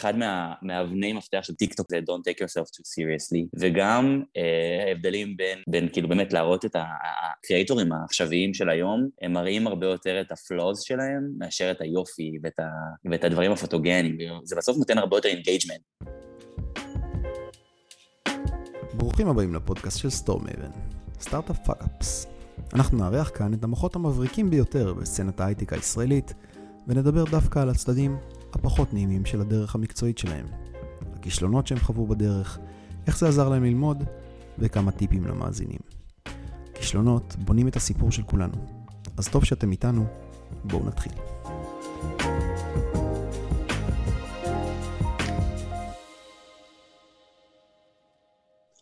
אחד מה, מאבני מפתח של טיקטוק זה Don't take yourself too seriously, וגם אה, ההבדלים בין, בין כאילו באמת להראות את הקריאטורים העכשוויים של היום, הם מראים הרבה יותר את ה-flaws שלהם מאשר את היופי ואת, ה, ואת הדברים הפוטוגנים, זה בסוף נותן הרבה יותר engagement. ברוכים הבאים לפודקאסט של Storemaven, Startup Fuckups. אנחנו נארח כאן את המוחות המבריקים ביותר בסצנת ההייטק הישראלית, ונדבר דווקא על הצדדים הפחות נעימים של הדרך המקצועית שלהם. הכישלונות שהם חוו בדרך, איך זה עזר להם ללמוד, וכמה טיפים למאזינים. כישלונות בונים את הסיפור של כולנו. אז טוב שאתם איתנו, בואו נתחיל.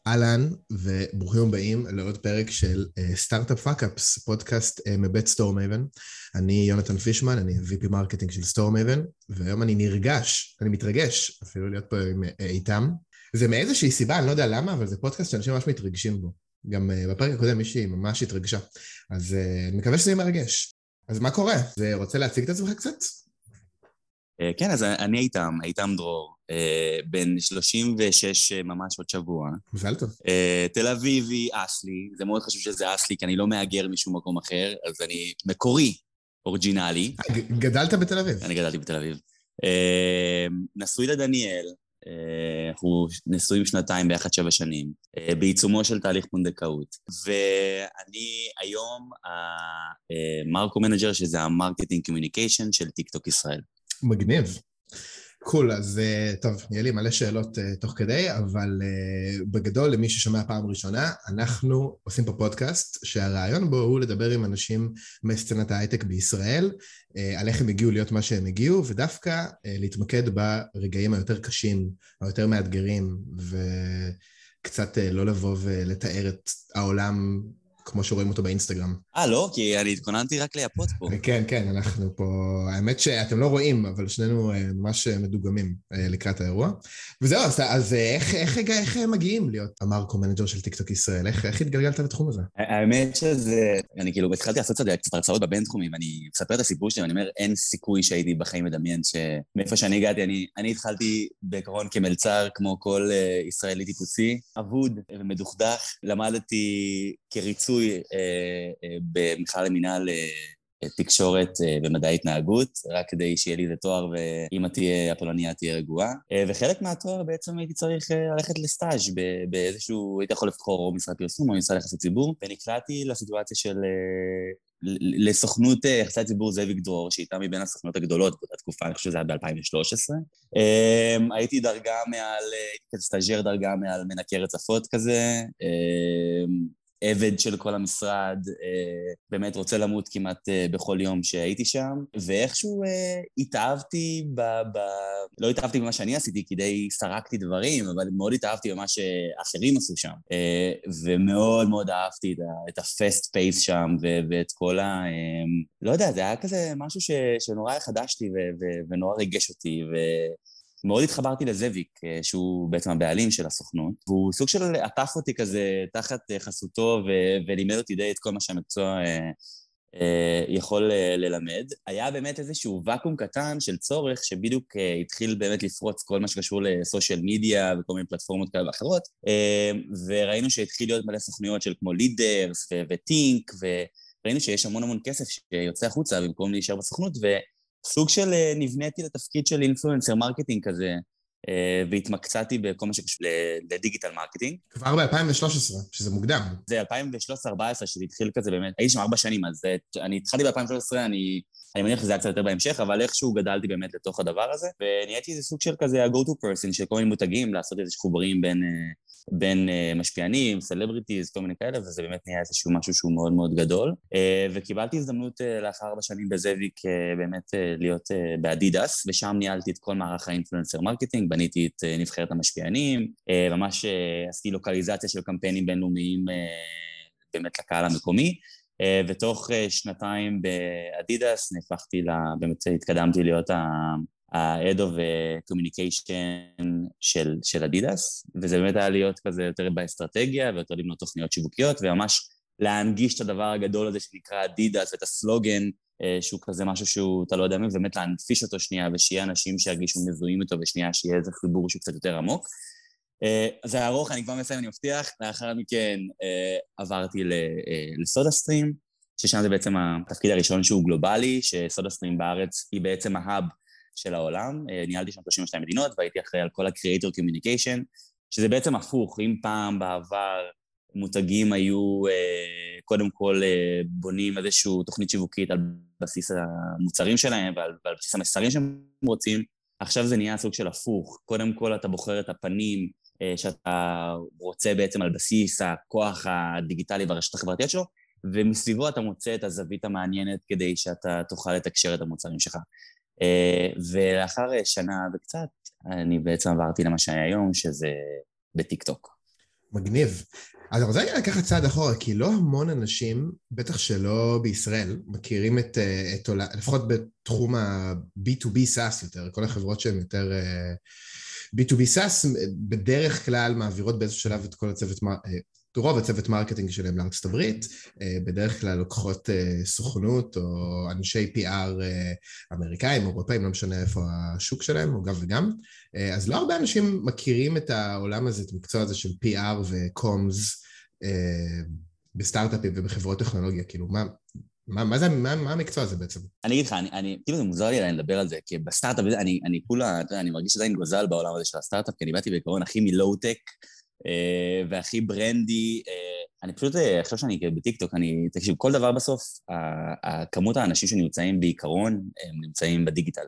אהלן וברוכים הבאים לעוד פרק של Startup Fuckups, פודקאסט uh, מבית Storemaven. אני יונתן פישמן, אני ה-VP marketing של Storemaven, והיום אני נרגש, אני מתרגש אפילו להיות פה עם, uh, איתם. זה מאיזושהי סיבה, אני לא יודע למה, אבל זה פודקאסט שאנשים ממש מתרגשים בו. גם uh, בפרק הקודם מישהי ממש התרגשה. אז אני מקווה שזה יהיה מרגש. אז מה קורה? רוצה להציג את עצמך קצת? כן, אז אני איתם, איתם דרור. אה, בן 36 אה, ממש עוד שבוע. מזל טוב. אה, תל אביבי, אסלי, זה מאוד חשוב שזה אסלי, כי אני לא מהגר משום מקום אחר, אז אני מקורי, originally. גדלת בתל אביב. אני גדלתי בתל אביב. נשוי לדניאל, אנחנו נשואים שנתיים ביחד שבע שנים, בעיצומו של תהליך פונדקאות. ואני היום ה-Marcom Manager, שזה ה-marketing communication של טיקטוק ישראל. מגניב. cool, אז אה, טוב, יהיה לי מלא שאלות uh, תוך כדי, אבל uh, בגדול, למי ששומע פעם ראשונה, אנחנו עושים פה פודקאסט שהרעיון בו הוא לדבר עם אנשים מסצנת ההייטק בישראל, על איך הם הגיעו להיות מה שהם הגיעו, ודווקא להתמקד ברגעים היותר קשים, היותר מאתגרים, וקצת לא לבוא ולתאר את העולם כמו שרואים אותו באינסטגרם. אה, לא? כי אני התכוננתי רק לייפות פה. כן, כן, אנחנו פה... האמת שאתם לא רואים, אבל שנינו אה, ממש מדוגמים אה, לקראת האירוע. וזהו, אז, אז איך, איך, איך, איך מגיעים להיות ה-Marcom Manager של טיקטוק ישראל? איך, איך התגלגלת לתחום הזה? האמת שזה... אני כאילו התחלתי לעשות קצת הרצאות בבינתחומי, ואני מספר את הסיפור שלי, ואני אומר, אין סיכוי שהייתי בחיים מדמיין שמאיפה שאני הגעתי, אני, אני התחלתי בעקרון כמלצר, כמו כל ישראלי טיפוסי, אבוד ומדוכדך. למדתי כריצוי אה, אה, במכלל למינהל אה, תקשורת ומדעי התנהגות, רק כדי שיהיה לי את התואר ואמא תהיה הפולניה תהיה רגועה. וחלק מהתואר בעצם הייתי צריך ללכת לסטאז' באיזשהו, הייתי יכול לבחור או משרד פרסום או משרד יחסי ציבור, ונקלעתי לסיטואציה של לסוכנות יחסי הציבור זאביק דרור, שהייתה מבין הסוכנות הגדולות באותה תקופה, אני חושב שזה היה ב-2013. הייתי דרגה מעל, הייתי סטאז'ר דרגה מעל מנקה רצפות כזה. עבד של כל המשרד, אה, באמת רוצה למות כמעט אה, בכל יום שהייתי שם, ואיכשהו אה, התאהבתי ב... ב... לא התאהבתי במה שאני עשיתי, כי די סרקתי דברים, אבל מאוד התאהבתי במה שאחרים עשו שם. ומאוד מאוד אהבתי את הפסט פייס שם, ואת כל ה... לא יודע, זה היה כזה משהו ש... שנורא חדשתי ונורא ריגש אותי, ו... מאוד התחברתי לזאביק, אה, שהוא בעצם הבעלים של הסוכנות, והוא סוג של עטף אותי כזה תחת אה, חסותו ו- ולימד אותי די את כל מה שהמקצוע אה, אה, יכול אה, ללמד. היה באמת איזשהו ואקום קטן של צורך שבדיוק אה, התחיל באמת לפרוץ כל מה שקשור לסושיאל מדיה וכל מיני פלטפורמות כאלה ואחרות, אה, וראינו שהתחיל להיות מלא סוכנויות של כמו Leaders וטינק, וראינו שיש המון המון כסף שיוצא החוצה במקום להישאר בסוכנות, ו... סוג של אה, נבניתי לתפקיד של influencer marketing כזה, אה, והתמקצעתי בכל מה שקשור ל-digital marketing. כבר ב-2013, שזה מוקדם. זה 2013-2014, שזה התחיל כזה באמת, הייתי שם ארבע שנים, אז אה, אני התחלתי ב-2013, אני, אני מניח שזה היה קצת יותר בהמשך, אבל איכשהו גדלתי באמת לתוך הדבר הזה, ונהייתי איזה סוג של כזה ה-go-to person של כל מיני מותגים, לעשות איזה חיבורים בין... בין uh, משפיענים, celebrities, כל מיני כאלה, וזה באמת נהיה איזשהו משהו שהוא מאוד מאוד גדול. Uh, וקיבלתי הזדמנות uh, לאחר ארבע שנים בזאביק באמת להיות באדידס, ושם ניהלתי את כל מערך האינפלואנסר מרקטינג, בניתי את נבחרת המשפיענים, ממש עשיתי לוקליזציה של קמפיינים בינלאומיים באמת לקהל המקומי. ותוך שנתיים באדידס נהפכתי, באמת התקדמתי להיות. ה-Head of Communication של, של אדידס, וזה באמת היה להיות כזה יותר באסטרטגיה ויותר לבנות תוכניות שיווקיות, וממש להנגיש את הדבר הגדול הזה שנקרא אדידס ואת הסלוגן שהוא כזה משהו שהוא, אתה לא יודע מי, באמת להנפיש אותו שנייה, ושיהיה אנשים שירגישו מזוהים איתו, ושנייה שיהיה איזה חיבור שהוא קצת יותר עמוק. זה ארוך, אני כבר מסיים, אני מבטיח. לאחר מכן עברתי לסודה סטרים, ששם זה בעצם התפקיד הראשון שהוא גלובלי, שסודה סטרים בארץ היא בעצם ההאב של העולם. ניהלתי שם 32 מדינות והייתי אחראי על כל ה-Creator Communication, שזה בעצם הפוך, אם פעם בעבר מותגים היו אה, קודם כל אה, בונים איזושהי תוכנית שיווקית על בסיס המוצרים שלהם ועל, ועל בסיס המסרים שהם רוצים, עכשיו זה נהיה סוג של הפוך. קודם כל אתה בוחר את הפנים אה, שאתה רוצה בעצם על בסיס הכוח הדיגיטלי והרשת החברתיות שלו, ומסביבו אתה מוצא את הזווית המעניינת כדי שאתה תוכל לתקשר את המוצרים שלך. ולאחר שנה וקצת, אני בעצם עברתי למה שהיה היום, שזה בטיקטוק. מגניב. אז אני רוצה רגע לקחת צעד אחורה, כי לא המון אנשים, בטח שלא בישראל, מכירים את, אה, את עולם, לפחות בתחום ה-B2B SaaS יותר, כל החברות שהן יותר uh, B2B SaaS, בדרך כלל מעבירות באיזשהו שלב את כל הצוות, רוב הצוות marketing שלהם לארצות הברית, uh, בדרך כלל לוקחות uh, סוכנות או אנשי PR uh, אמריקאים, אירופאים, לא משנה איפה השוק שלהם, או גם וגם. אה, אז לא הרבה אנשים מכירים את העולם הזה, את המקצוע הזה של PR וקומס אה, בסטארט-אפים ובחברות טכנולוגיה, כאילו, מה... מה, מה, זה, מה, מה המקצוע הזה בעצם? אני אגיד לך, אני, אני, כאילו זה מוזר לי עדיין לדבר על זה, כי בסטארט-אפ, אני, אני כולה, אתה יודע, אני מרגיש עדיין גוזל בעולם הזה של הסטארט-אפ, כי אני באתי בעיקרון הכי מלואו-טק אה, והכי ברנדי. אה, אני פשוט, אה, עכשיו שאני בטיקטוק, אני, תקשיב, כל דבר בסוף, כמות האנשים שנמצאים בעיקרון, הם נמצאים בדיגיטל.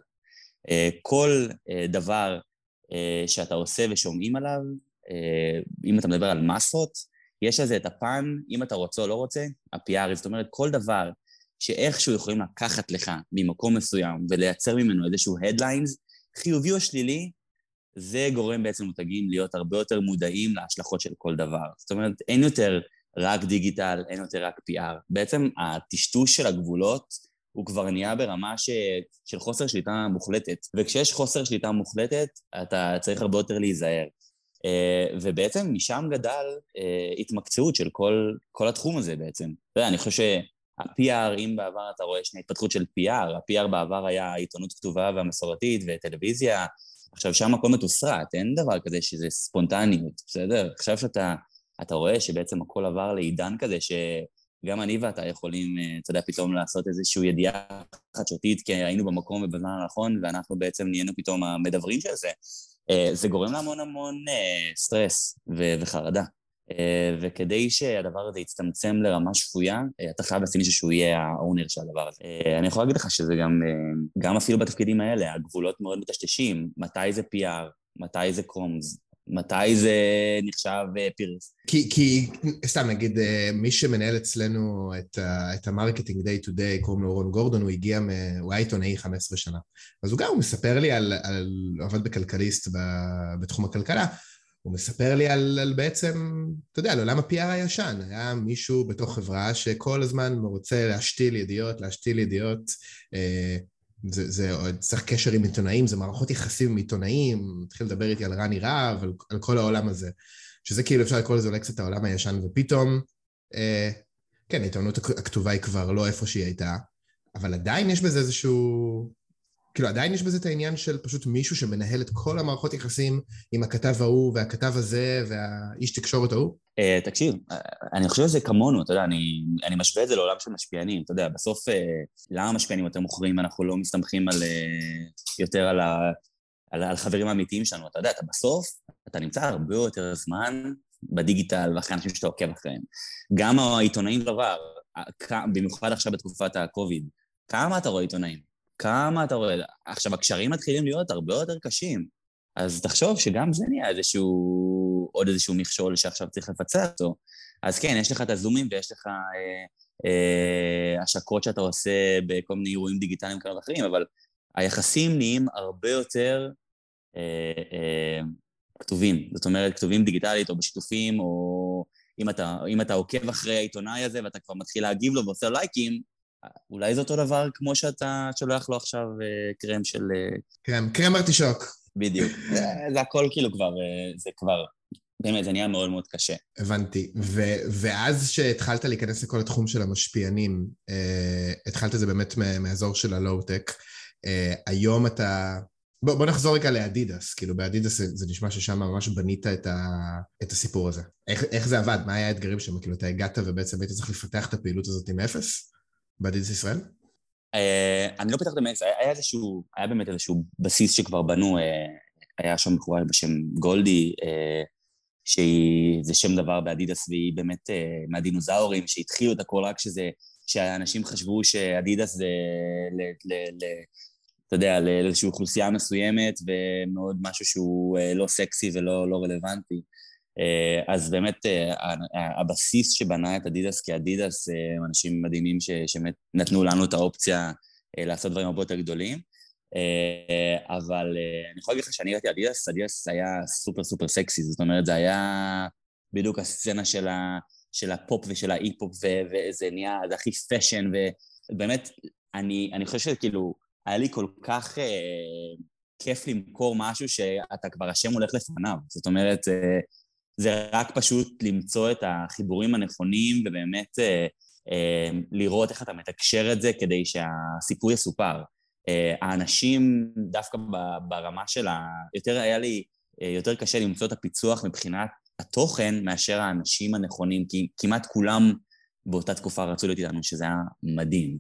אה, כל אה, דבר אה, שאתה עושה ושומעים עליו, אה, אם אתה מדבר על מסות, יש לזה את הפן, אם אתה רוצה או לא רוצה, ה-PR, זאת אומרת, כל דבר שאיכשהו יכולים לקחת לך ממקום מסוים ולייצר ממנו איזשהו headlines, חיובי או שלילי, זה גורם בעצם מותגים להיות הרבה יותר מודעים להשלכות של כל דבר. זאת אומרת, אין יותר רק דיגיטל, אין יותר רק PR. בעצם הטשטוש של הגבולות הוא כבר נהיה ברמה ש... של חוסר שליטה מוחלטת. וכשיש חוסר שליטה מוחלטת, אתה צריך הרבה יותר להיזהר. Uh, ובעצם משם גדל uh, התמקצעות של כל, כל התחום הזה בעצם. אתה יודע, אני חושב שה-PR, אם בעבר אתה רואה שני התפתחות של PR, ה-PR בעבר היה עיתונות כתובה והמסורתית וטלוויזיה, עכשיו שם הכל מתוסרט, אין דבר כזה שזה ספונטניות, בסדר? עכשיו שאתה אתה רואה שבעצם הכל עבר לעידן כזה ש... גם אני ואתה יכולים, אה, אתה יודע, פתאום לעשות איזושהי ידיעה חדשותית, כי היינו במקום ובזמן הנכון, ואנחנו בעצם נהיינו פתאום המדברים של זה. אה, זה גורם להמון המון אה, סטרס וחרדה. וכדי שהדבר הזה יצטמצם לרמה שפויה, אתה חייב לשים מישהו שהוא יהיה האונר של הדבר הזה. אני יכול להגיד לך שזה גם, גם אפילו בתפקידים האלה, הגבולות מאוד מטשטשים, מתי זה PR, מתי זה comms, מתי זה נחשב אה, PR? כי, כי סתם נגיד, אה, מי שמנהל אצלנו את, את ה-marketing day to day, קוראים לו רון גורדון, הוא הגיע, מ, הוא היה עיתונאי 15 שנה. אז הוא גם, הוא מספר לי על, על עבד בכלכליסט ב, בתחום הכלכלה, הוא מספר לי על, על בעצם, אתה יודע, על עולם ה-PR הישן. היה מישהו בתוך חברה שכל הזמן רוצה להשתיל ידיעות, להשתיל ידיעות. אה, זה, זה צריך קשר עם עיתונאים, זה מערכות יחסים עם עיתונאים, התחיל לדבר איתי על רני רהב, על, על כל העולם הזה. שזה כאילו אפשר לקרוא לזה אולי קצת העולם הישן, ופתאום, אה, כן, העיתונות הכתובה היא כבר לא איפה שהיא הייתה, אבל עדיין יש בזה איזשהו כאילו עדיין יש בזה את העניין של פשוט מישהו שמנהל את כל המערכות יחסים עם הכתב ההוא והכתב הזה והאיש תקשורת ההוא? Uh, תקשיב, uh, אני חושב שזה כמונו, אתה יודע, אני, אני משווה את זה לעולם של משפיענים, אתה יודע, בסוף uh, למה משפיענים יותר מוכרים, אנחנו לא מסתמכים על, uh, יותר על, ה, על, על חברים האמיתיים שלנו, אתה יודע, אתה בסוף, אתה נמצא הרבה יותר זמן בדיגיטל ואחרי אנשים שאתה עוקב אחריהם. גם העיתונאים דבר, במיוחד עכשיו בתקופת הקוביד, כמה אתה רואה עיתונאים? כמה אתה רואה... עכשיו, הקשרים מתחילים להיות הרבה יותר קשים. אז תחשוב שגם זה נהיה איזשהו, עוד איזשהו מכשול שעכשיו צריך לפצח אותו. אז כן, יש לך את הזומים ויש לך אה, אה, השקות שאתה עושה בכל מיני אירועים דיגיטליים כאלה ואחרים, אבל היחסים נהיים הרבה יותר אה, אה, כתובים. זאת אומרת, כתובים דיגיטלית או בשיתופים, או אם אתה, אם אתה עוקב אחרי העיתונאי הזה ואתה כבר מתחיל להגיב לו ועושה לייקים, אולי זה אותו דבר כמו שאתה שולח לו עכשיו אה, קרם של... קרם, קרם ארטישוק. בדיוק. זה הכל כאילו כבר, אה, זה כבר באמת, זה נהיה מאוד מאוד קשה. הבנתי. ו- ואז שהתחלת להיכנס לכל התחום של המשפיענים, אה, התחלת את זה באמת מהאזור של הלואו-טק. אה, היום אתה... בוא, בוא נחזור רגע לאדידס, כאילו באדידס זה, זה נשמע ששם ממש בנית את, ה, את הסיפור הזה. איך, איך זה עבד? מה היה האתגרים שם? כאילו אתה הגעת ובעצם היית צריך לפתח את הפעילות הזאת עם אפס באדידס ישראל? Uh, אני לא פתחתי מאפס, היה, היה איזשהו, היה באמת איזשהו בסיס שכבר בנו, uh, היה שם בחורה בשם גולדי, uh, שזה שם דבר באדידס והיא באמת uh, מהדינוזאורים שהתחילו את הכל רק שזה, שאנשים חשבו שאדידס זה ל, ל, ל, אתה יודע, לאיזושהי אוכלוסייה מסוימת ומאוד משהו שהוא אה, לא סקסי ולא לא רלוונטי. אה, אז באמת אה, הבסיס שבנה את אדידס כאדידס הם אנשים מדהימים שבאמת נתנו לנו את האופציה לעשות דברים הרבה יותר גדולים. אבל אני יכול להגיד לך שאני הגעתי אדידס, אדידס היה סופר סופר סקסי, זאת אומרת זה היה בדיוק הסצנה של, ה, של הפופ ושל ההיפ-הופ וזה נהיה, זה הכי fashion ובאמת, אני, אני חושב שכאילו היה לי כל כך אה, כיף למכור משהו שאתה כבר השם הולך לפניו. זאת אומרת, אה, זה רק פשוט למצוא את החיבורים הנכונים ובאמת אה, אה, לראות איך אתה מתקשר את זה כדי שהסיפור יסופר. אה, האנשים, דווקא ברמה של ה... יותר היה לי, אה, יותר קשה למצוא את הפיצוח מבחינת התוכן מאשר האנשים הנכונים, כי כמעט כולם באותה תקופה רצו להיות איתנו, שזה היה מדהים.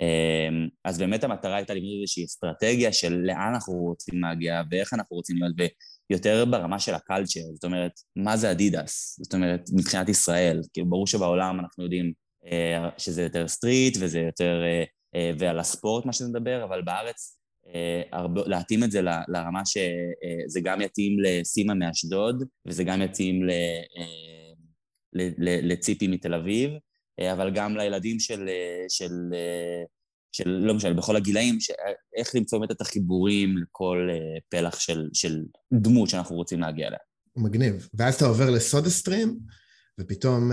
אמ, אז באמת המטרה הייתה לבנות איזושהי אסטרטגיה של לאן אנחנו רוצים להגיע ואיך אנחנו רוצים להיות, ויותר ברמה של הקלצ'ר, זאת אומרת, מה זה אדידס? זאת אומרת, מבחינת ישראל, כאילו ברור שבעולם אנחנו יודעים אה, שזה יותר סטריט וזה יותר, אה, אה, ועל הספורט מה שזה מדבר, אבל בארץ הרבה, להתאים את זה לרמה שזה גם יתאים לסימה מאשדוד וזה גם יתאים לציפי מתל אביב אבל גם לילדים של, של, של לא משנה, בכל הגילאים, ש... איך למצוא באמת את החיבורים לכל פלח של, של דמות שאנחנו רוצים להגיע אליה. מגניב. ואז אתה עובר לסודה סטרים, ופתאום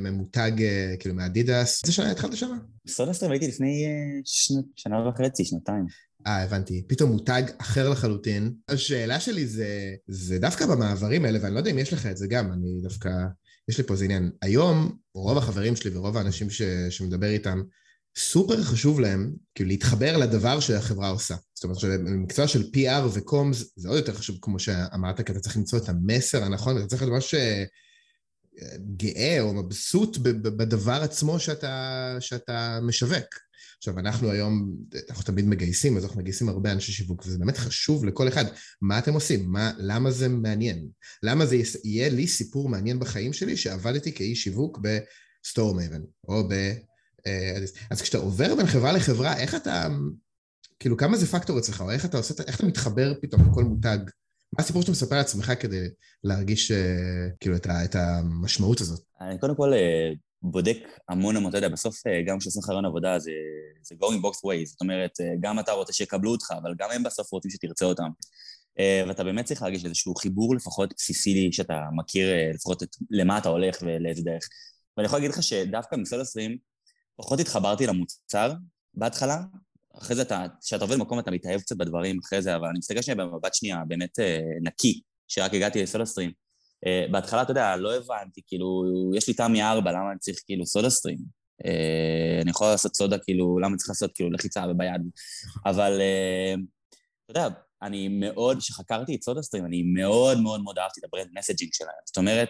ממותג, כאילו מאדידס, איזה שנה התחלת שם? בסודה סטרים הייתי לפני שנה, שנה וחצי, שנתיים. אה, הבנתי. פתאום מותג אחר לחלוטין. השאלה שלי זה, זה דווקא במעברים האלה, ואני לא יודע אם יש לך את זה גם, אני דווקא... יש לי פה איזה עניין. היום, רוב החברים שלי ורוב האנשים ש, שמדבר איתם, סופר חשוב להם, כאילו, להתחבר לדבר שהחברה עושה. זאת אומרת, במקצוע של PR וקומס, זה עוד יותר חשוב, כמו שאמרת, כי אתה צריך למצוא את המסר הנכון, ואתה צריך להיות ממש אה, גאה או מבסוט בדבר עצמו שאתה, שאתה משווק. עכשיו, אנחנו היום, אנחנו תמיד מגייסים, אז אנחנו מגייסים הרבה אנשי שיווק, וזה באמת חשוב לכל אחד. מה אתם עושים? מה, למה זה מעניין? למה זה יהיה לי סיפור מעניין בחיים שלי שעבדתי כאיש שיווק ב-StoreMaven, או ב... אה, אז כשאתה עובר בין חברה לחברה, איך אתה... כאילו, כמה זה פקטור אצלך, או איך אתה עושה, איך אתה מתחבר פתאום לכל מותג? מה הסיפור שאתה מספר לעצמך כדי להרגיש אה, כאילו את, ה, את המשמעות הזאת? אני קודם כל אה, בודק המון המון, אתה יודע, בסוף גם כשעושים לך רעיון עבודה זה, זה going box way, זאת אומרת, גם אתה רוצה שיקבלו אותך, אבל גם הם בסוף רוצים שתרצה אותם. ואתה באמת צריך להרגיש איזשהו חיבור לפחות בסיסי שאתה מכיר לפחות את למה אתה הולך ולאיזה דרך. ואני יכול להגיד לך שדווקא מסוד 20, פחות התחברתי למוצר בהתחלה, אחרי זה אתה, כשאתה עובד במקום אתה מתאהב קצת בדברים אחרי זה, אבל אני מסתכל שנייה במבט שנייה באמת נקי, שרק הגעתי לסודה סטרים. Uh, בהתחלה, אתה יודע, לא הבנתי, כאילו, יש לי תמי ארבע, למה אני צריך כאילו סודה סטרים? Uh, אני יכול לעשות סודה, כאילו, למה צריך לעשות כאילו לחיצה וביד? אבל אתה יודע, אני מאוד, כשחקרתי את סודה סטרים, אני מאוד מאוד מאוד אהבתי את ה-brand messaging שלהם. זאת אומרת,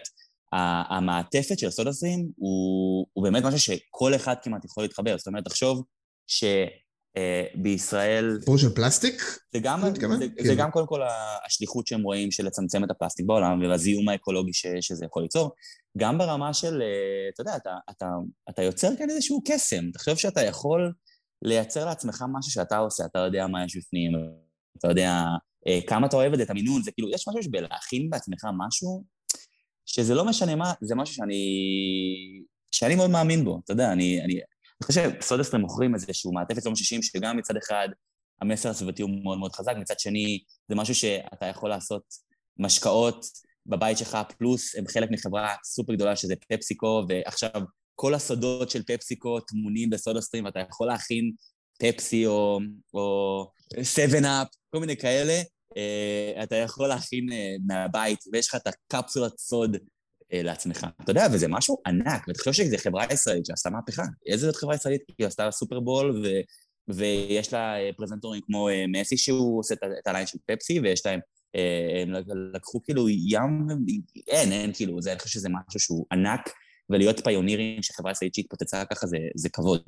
המעטפת של סודה סטרים הוא, הוא באמת משהו שכל אחד כמעט יכול להתחבר. זאת אומרת, תחשוב ש... Uh, בישראל... סיפור של פלסטיק? זה גם, זה, זה כן. גם קודם כל השליחות שהם רואים של לצמצם את הפלסטיק בעולם והזיהום האקולוגי ש, שזה יכול ליצור. גם ברמה של, uh, אתה יודע, אתה, אתה, אתה יוצר כאן איזשהו קסם. תחשוב שאתה יכול לייצר לעצמך משהו שאתה עושה, אתה יודע מה יש בפנים, אתה יודע uh, כמה אתה אוהב את זה, את המינון, זה כאילו, יש משהו שבלהכין בעצמך משהו, שזה לא משנה מה, זה משהו שאני, שאני מאוד מאמין בו, אתה יודע, אני, אני, אני חושב שסודסטר מוכרים איזשהו מעטפת יום שישים, שגם מצד אחד המסר הסביבתי הוא מאוד מאוד חזק, מצד שני זה משהו שאתה יכול לעשות משקאות בבית שלך, פלוס הם חלק מחברה סופר גדולה שזה פפסיקו, ועכשיו כל הסודות של פפסיקו טמונים בסודסטרים, ואתה יכול להכין פפסי או 7-אפ, כל מיני כאלה, אתה יכול להכין אה, מהבית, ויש לך את הקפסולת סוד אה, לעצמך. אתה יודע, וזה משהו ענק, ואתה חושב שזו חברה ישראלית שעשתה מהפכה. איזה זאת חברה ישראלית? היא עשתה סופרבול, ו... ויש לה פרזנטורים כמו מסי שהוא עושה את הליין של פפסי, ויש להם, הם לקחו כאילו ים, אין, אין, כאילו, זה, אני חושב שזה משהו שהוא ענק, ולהיות פיונירים שחברה ישראלית שהתפוצצה ככה זה, זה כבוד.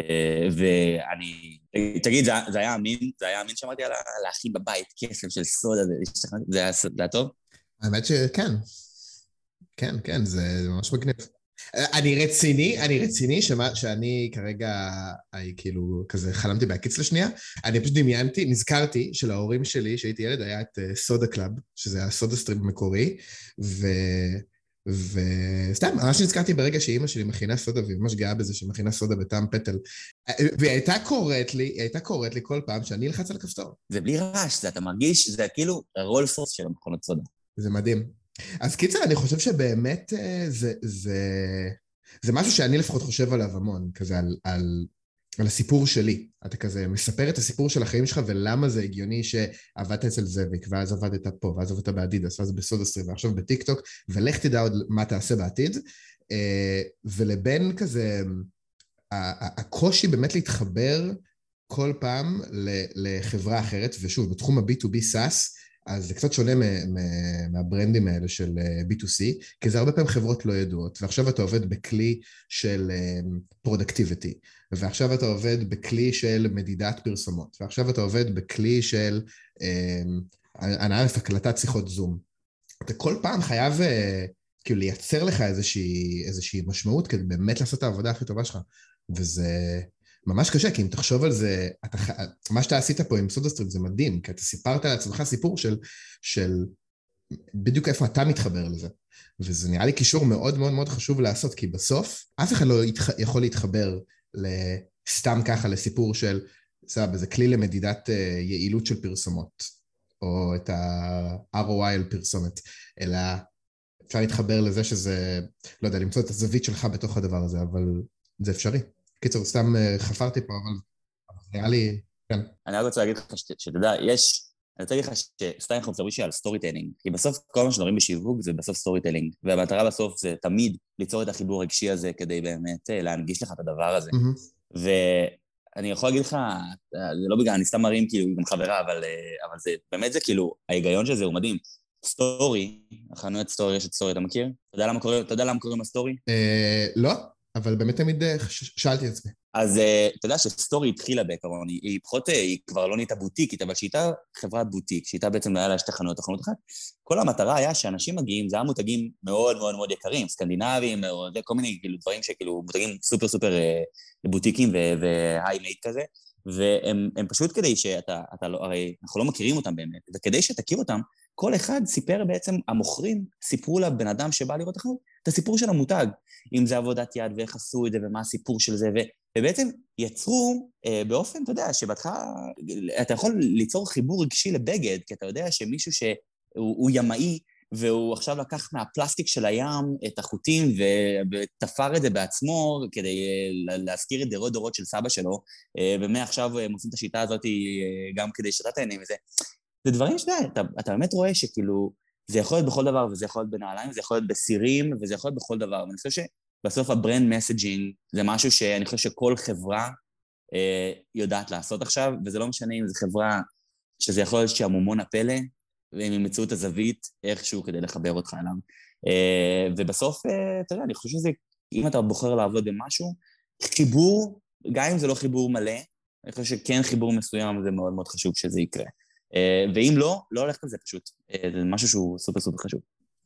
אה, ואני, תגיד, זה, היה אמין? זה היה אמין שאמרתי על להכין בבית קסם של סודה, זה היה, זה טוב? האמת שכן. כן, כן, זה ממש מגניב. אני רציני, אני רציני שמה, שאני כרגע, אני כאילו, כזה חלמתי בהקיץ לשנייה, אני פשוט דמיינתי, נזכרתי שלהורים שלי, כשהייתי ילד, היה את סודה קלאב, שזה היה סודה סטרים מקורי, ו... וסתם, ממש נזכרתי ברגע שאימא שלי מכינה סודה, והיא ממש גאה בזה שהיא מכינה סודה בטעם פטל. והיא הייתה קוראת לי, היא הייתה קוראת לי כל פעם שאני אלחץ על הכפתור. זה בלי רעש, זה אתה מרגיש, זה כאילו הרול פורס של המכונות סודה. זה מדהים. אז קיצר, אני חושב שבאמת אה, זה, זה, זה משהו שאני לפחות חושב עליו המון, כזה על, על על הסיפור שלי. אתה כזה מספר את הסיפור של החיים שלך ולמה זה הגיוני שעבדת אצל זאביק, ואז עבדת פה, ואז עבדת באדידס, ואז בסוד עשרי, ועכשיו בטיק טוק, ולך תדע עוד מה תעשה בעתיד. אה, ולבין כזה, הקושי באמת להתחבר כל פעם לחברה אחרת, ושוב, בתחום ה-B2B SaaS, אז זה קצת שונה מהברנדים האלה של אה, B2C, כי זה הרבה פעמים חברות לא ידועות, ועכשיו אתה עובד בכלי של productivity, אה, ועכשיו אתה עובד בכלי של מדידת פרסומות, ועכשיו אתה עובד בכלי של הקלטת שיחות זום. אתה כל פעם חייב אה, כאילו לייצר לך איזושהי, איזושהי משמעות כדי באמת לעשות את העבודה הכי טובה שלך, וזה... ממש קשה, כי אם תחשוב על זה, אתה, מה שאתה עשית פה עם סודסטרים זה מדהים, כי אתה סיפרת לעצמך סיפור של, של בדיוק איפה אתה מתחבר לזה. וזה נראה לי קישור מאוד מאוד מאוד חשוב לעשות, כי בסוף אף אחד לא יתח... יכול להתחבר סתם ככה לסיפור של, סבבה, זה כלי למדידת אה, יעילות של פרסומות, או את ה-ROI על פרסומת, אלא אפשר להתחבר לזה שזה, לא יודע, למצוא את הזווית שלך בתוך הדבר הזה, אבל זה אפשרי. קיצור, סתם אה, חפרתי פה, אבל נראה לי, כן. אני רק רוצה להגיד לך שאתה יודע, יש... אני רוצה להגיד לך שסתם אנחנו מדברים על storytelling, כי בסוף כל מה שמדברים בשיווק זה בסוף storytelling, והמטרה בסוף זה תמיד ליצור את החיבור הרגשי הזה כדי באמת אה, להנגיש לך את הדבר הזה. ואני יכול להגיד לך, אה, זה לא בגלל, אני סתם מרים כאילו גם חברה, אבל, אבל זה באמת זה כאילו, ההיגיון של זה הוא מדהים. סטורי, החנויות סטורי, יש את סטורי, אתה מכיר? אתה יודע למה קוראים לסטורי? לא. אבל באמת תמיד אה, שאלתי את עצמי. אז אה, אתה יודע שסטורי התחילה בעיקרון, היא, היא פחות, אה, היא כבר לא נהייתה בוטיקית, אבל שהייתה חברת בוטיק, שהייתה בעצם, היה לה שתי חנויות, חנות אחת, כל המטרה היה שאנשים מגיעים, זה היה מותגים מאוד מאוד מאוד יקרים, סקנדינביים, או כל מיני כאילו דברים שכאילו מותגים סופר סופר בוטיקים והיי מייד כזה, והם פשוט כדי שאתה, אתה לא, הרי אנחנו לא מכירים אותם באמת, וכדי שתכיר אותם, כל אחד סיפר בעצם, המוכרים סיפרו לבן אדם שבא לראות החנות את הסיפור של המותג, אם זה עבודת יד ואיך עשו את זה ומה הסיפור של זה, ו, ובעצם יצרו אה, באופן, אתה יודע, שבהתחלה אתה יכול ליצור חיבור רגשי לבגד, כי אתה יודע שמישהו שהוא ימאי, והוא עכשיו לקח מהפלסטיק של הים את החוטים ותפר את זה בעצמו כדי אה, להזכיר את דורות דורות של סבא שלו, אה, ומעכשיו הם עושים את השיטה הזאת אה, גם כדי שאתה תהנה מזה. זה דברים שאתה אתה, אתה באמת רואה שכאילו, זה יכול להיות בכל דבר, וזה יכול להיות בנעליים, וזה יכול להיות בסירים, וזה יכול להיות בכל דבר. ואני חושב שבסוף ה brand messaging זה משהו שאני חושב שכל חברה אה, יודעת לעשות עכשיו, וזה לא משנה אם זו חברה שזה יכול להיות שעמום מופלא, והם ימצאו את הזווית איכשהו כדי לחבר אותך אליו. אה, ובסוף, אה, אתה יודע, אני חושב שזה, אם אתה בוחר לעבוד במשהו, חיבור, גם אם זה לא חיבור מלא, אני חושב שכן חיבור מסוים זה מאוד מאוד חשוב שזה יקרה. אה, ואם לא, לא הולך על זה פשוט. אה, זה משהו שהוא סופר סופר חשוב.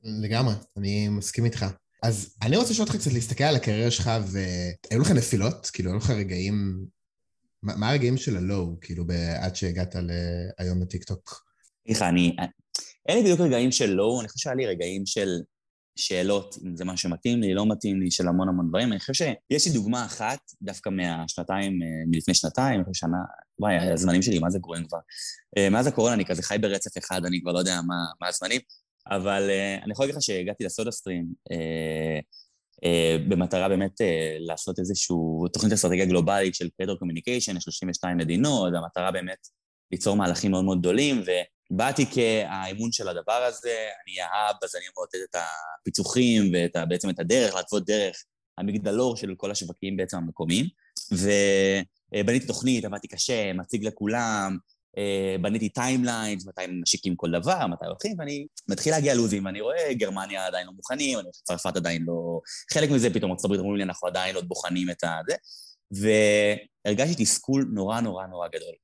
לגמרי, אני מסכים איתך. אז אני רוצה לשאול אותך קצת להסתכל על הקריירה שלך, והיו לך נפילות? כאילו, היו לך רגעים... מה הרגעים של הלואו, כאילו, עד שהגעת היום לטיקטוק? סליחה, אני... אין לי בדיוק רגעים של low, אני חושב שהיה לי רגעים של שאלות, אם זה מה שמתאים לי, לא מתאים לי, של המון המון דברים. אני חושב שיש לי דוגמה אחת, דווקא מהשנתיים, אה, מלפני שנתיים, שנה, וואי, הזמנים שלי, מה זה גרועים כבר. אה, מאז הקורונה אני כזה חי ברצף אחד, אני כבר לא יודע מה, מה הזמנים, אבל אה, אני יכול להגיד לך שהגעתי לסודה סטרים במטרה באמת לעשות איזושהי תוכנית אסטרטגיה גלובלית של פדר communication ל-32 מדינות, והמטרה באמת ליצור מהלכים מאוד מאוד גדולים, באתי כה-mom של הדבר הזה, אני ה-hub, אז אני אמור לתת את הפיצוחים ובעצם את הדרך, להתוות דרך המגדלור של כל השווקים בעצם המקומיים. ובניתי תוכנית, עבדתי קשה, מציג לכולם, אה, בניתי timelines, מתי משיקים כל דבר, מתי הולכים, ואני מתחיל להגיע ללו"זים, ואני רואה גרמניה עדיין לא מוכנים, אני רואה שצרפת עדיין לא... חלק מזה פתאום ארצות הברית אמרו לי, אנחנו עדיין לא בוחנים את הזה, והרגשתי תסכול נורא נורא נורא גדול.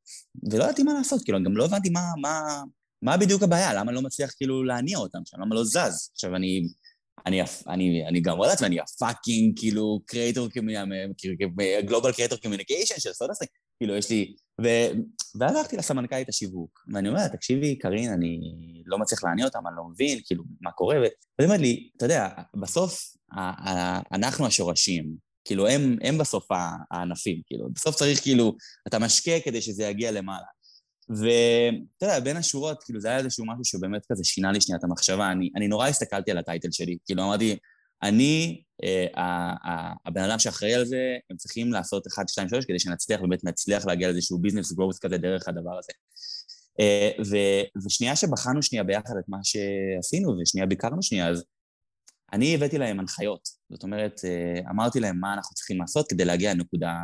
ולא ידעתי מה לעשות, כאילו, גם לא הבנתי מה, מה, מה בדיוק הבעיה, למה אני לא מצליח כאילו להניע אותם שם, למה לא זז. עכשיו אני... אני, אני, אני גם רואה לעצמי, אני הפאקינג, כאילו, קריאטור, גלובל קריאטור קומיוניקיישן של סודסטרינג, כאילו, יש לי... ו... ואז הלכתי לסמנכ"לית השיווק, ואני אומר לה, תקשיבי, קארין, אני לא מצליח להניע אותם, אני לא מבין, כאילו, מה קורה, והיא אומרת לי, אתה יודע, בסוף אנחנו השורשים, כאילו, הם, הם בסוף הענפים, כאילו, בסוף צריך, כאילו, אתה משקה כדי שזה יגיע למעלה. ואתה יודע, בין השורות, כאילו, זה היה איזשהו משהו שבאמת כזה שינה לי שנייה את המחשבה. אני, אני נורא הסתכלתי על הטייטל שלי, כאילו, אמרתי, אני, אה, הבן אדם שאחראי על זה, הם צריכים לעשות 1, 2, 3 כדי שנצליח, באמת נצליח להגיע לאיזשהו ביזנס גרוס כזה דרך הדבר הזה. אה, ו, ושנייה שבחנו שנייה ביחד את מה שעשינו, ושנייה ביקרנו שנייה, אז אני הבאתי להם הנחיות. זאת אומרת, אה, אמרתי להם מה אנחנו צריכים לעשות כדי להגיע לנקודה,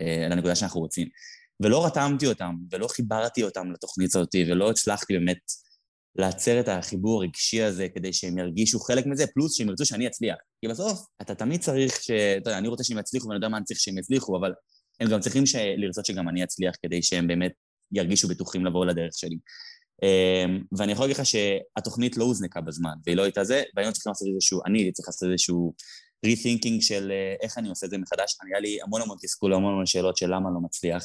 אה, לנקודה שאנחנו רוצים. ולא רתמתי אותם, ולא חיברתי אותם לתוכנית הזאת, ולא הצלחתי באמת לעצר את החיבור הרגשי הזה כדי שהם ירגישו חלק מזה, פלוס שהם ירצו שאני אצליח. כי בסוף, אתה תמיד צריך ש... אתה יודע, אני רוצה שהם יצליחו ואני יודע מה אני צריך שהם יצליחו, אבל הם גם צריכים ש... לרצות שגם אני אצליח כדי שהם באמת ירגישו בטוחים לבוא לדרך שלי. אמ, ואני יכול להגיד לך שהתוכנית לא הוזנקה בזמן, והיא לא הייתה זה, והיינו צריכים לעשות איזשהו, אני צריך לעשות איזשהו rethinking של אה, איך אני עושה את זה מחדש. היה לי המון המון תסכול, המון המון שאלות של למה לא מצליח.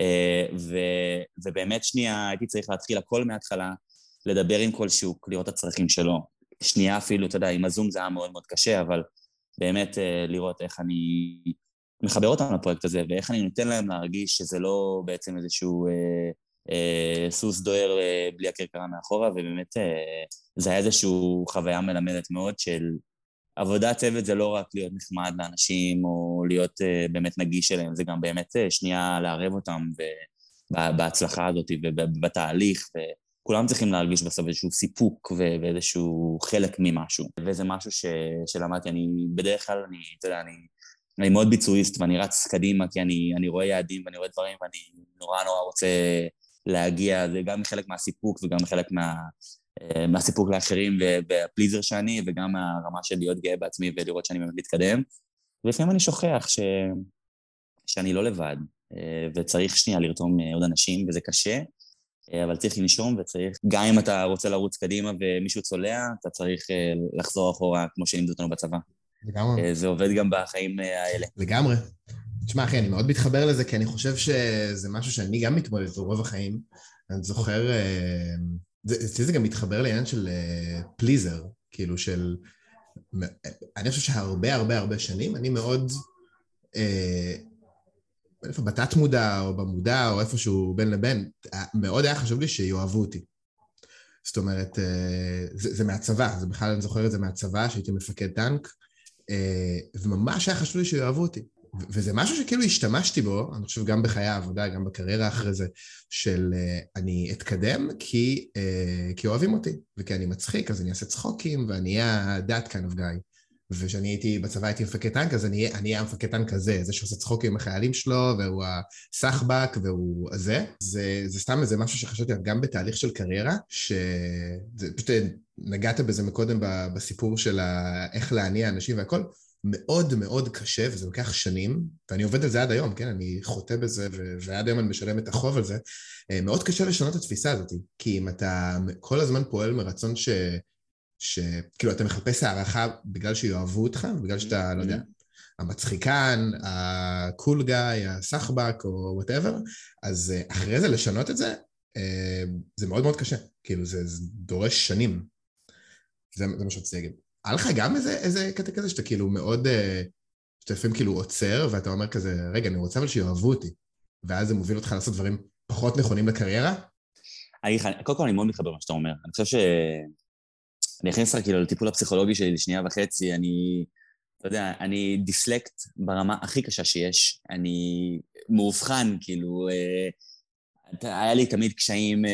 אה, ו, ובאמת שנייה הייתי צריך להתחיל הכל מההתחלה, לדבר עם כל שוק, לראות את הצרכים שלו. שנייה אפילו, אתה יודע, עם הזום זה היה מאוד מאוד קשה, אבל באמת אה, לראות איך אני מחבר אותם לפרויקט הזה, ואיך אני נותן להם להרגיש שזה לא בעצם איזשהו אה, אה, סוס דוהר אה, בלי הכרכרה מאחורה, ובאמת אה, זה היה איזושהי חוויה מלמדת מאוד של עבודת צוות זה לא רק להיות נחמד לאנשים או להיות uh, באמת נגיש אליהם, זה גם באמת uh, שנייה לערב אותם בהצלחה הזאת ובתהליך, וכולם צריכים להרגיש בסוף איזשהו סיפוק ואיזשהו חלק ממשהו. וזה משהו ש, שלמדתי, אני בדרך כלל, אני, אתה יודע, אני, אני מאוד ביצועיסט ואני רץ קדימה כי אני, אני רואה יעדים ואני רואה דברים ואני נורא נורא רוצה להגיע, זה גם חלק מהסיפוק וגם חלק מה... אה, מהסיפוק לאחרים והפליזר שאני, וגם מהרמה של להיות גאה בעצמי ולראות שאני באמת מתקדם. ולפעמים אני שוכח ש... שאני לא לבד, אה, וצריך שנייה לרתום אה, עוד אנשים, וזה קשה, אבל צריך לנשום וצריך, גם אם אתה רוצה לרוץ קדימה ומישהו צולע, אתה צריך לחזור אחורה כמו שלימדו אותנו בצבא. לגמרי. זה עובד גם בחיים האלה. לגמרי. תשמע, אחי, אני מאוד מתחבר לזה, כי אני חושב שזה משהו שאני גם מתמודד איתו רוב החיים. אני זוכר, אצלי זה גם מתחבר לעניין של פליזר, uh, כאילו של... אני חושב שהרבה הרבה הרבה שנים אני מאוד... Uh, איפה בתת מודע או במודע או איפשהו בין לבין, מאוד היה חשוב לי שיאהבו אותי. זאת אומרת, זה, זה מהצבא, זה בכלל אני זוכר את זה מהצבא, שהייתי מפקד טנק, וממש היה חשוב לי שיאהבו אותי. וזה משהו שכאילו השתמשתי בו, אני חושב גם בחיי העבודה, גם בקריירה אחרי זה, של uh, אני אתקדם כי, uh, כי אוהבים אותי, וכי אני מצחיק, אז אני אעשה צחוקים, ואני אהיה that kind of guy. וכשאני הייתי בצבא הייתי מפקד טנק, אז אני אהיה המפקד טנק הזה, זה שעושה צחוקים עם החיילים שלו, והוא הסחבק, והוא הזה. זה, זה סתם איזה משהו שחשבתי עליו גם בתהליך של קריירה, שזה פשוט נגעת בזה מקודם בסיפור של איך להניע אנשים והכל. מאוד מאוד קשה, וזה לוקח שנים, ואני עובד על זה עד היום, כן? אני חוטא בזה, ועד היום אני משלם את החוב על זה. אה, מאוד קשה לשנות את התפיסה הזאת, כי אם אתה כל הזמן פועל מרצון ש... שכאילו אתה מחפש הערכה בגלל שיאהבו אותך, בגלל שאתה, לא יודע, המצחיקן, ה cool guy, הסחבק או whatever, אז אה, אחרי זה לשנות את זה, אה, זה מאוד מאוד קשה. כאילו זה, זה דורש שנים. זה, זה מה שרציתי להגיד. היה לך גם איזה, איזה קטע כזה שאתה כאילו מאוד, אה, שאתה לפעמים כאילו עוצר ואתה אומר כזה, רגע, אני רוצה אבל שיאהבו אותי, ואז זה מוביל אותך לעשות דברים פחות נכונים לקריירה? אני, קודם כל אני מאוד מתחבר למה שאתה אומר. אני חושב ש... אני אכניס לך כאילו לטיפול הפסיכולוגי שלי לשנייה וחצי, אני, אתה יודע, אני דיסלקט ברמה הכי קשה שיש, אני מאובחן, כאילו, אה, היה לי תמיד קשיים אה,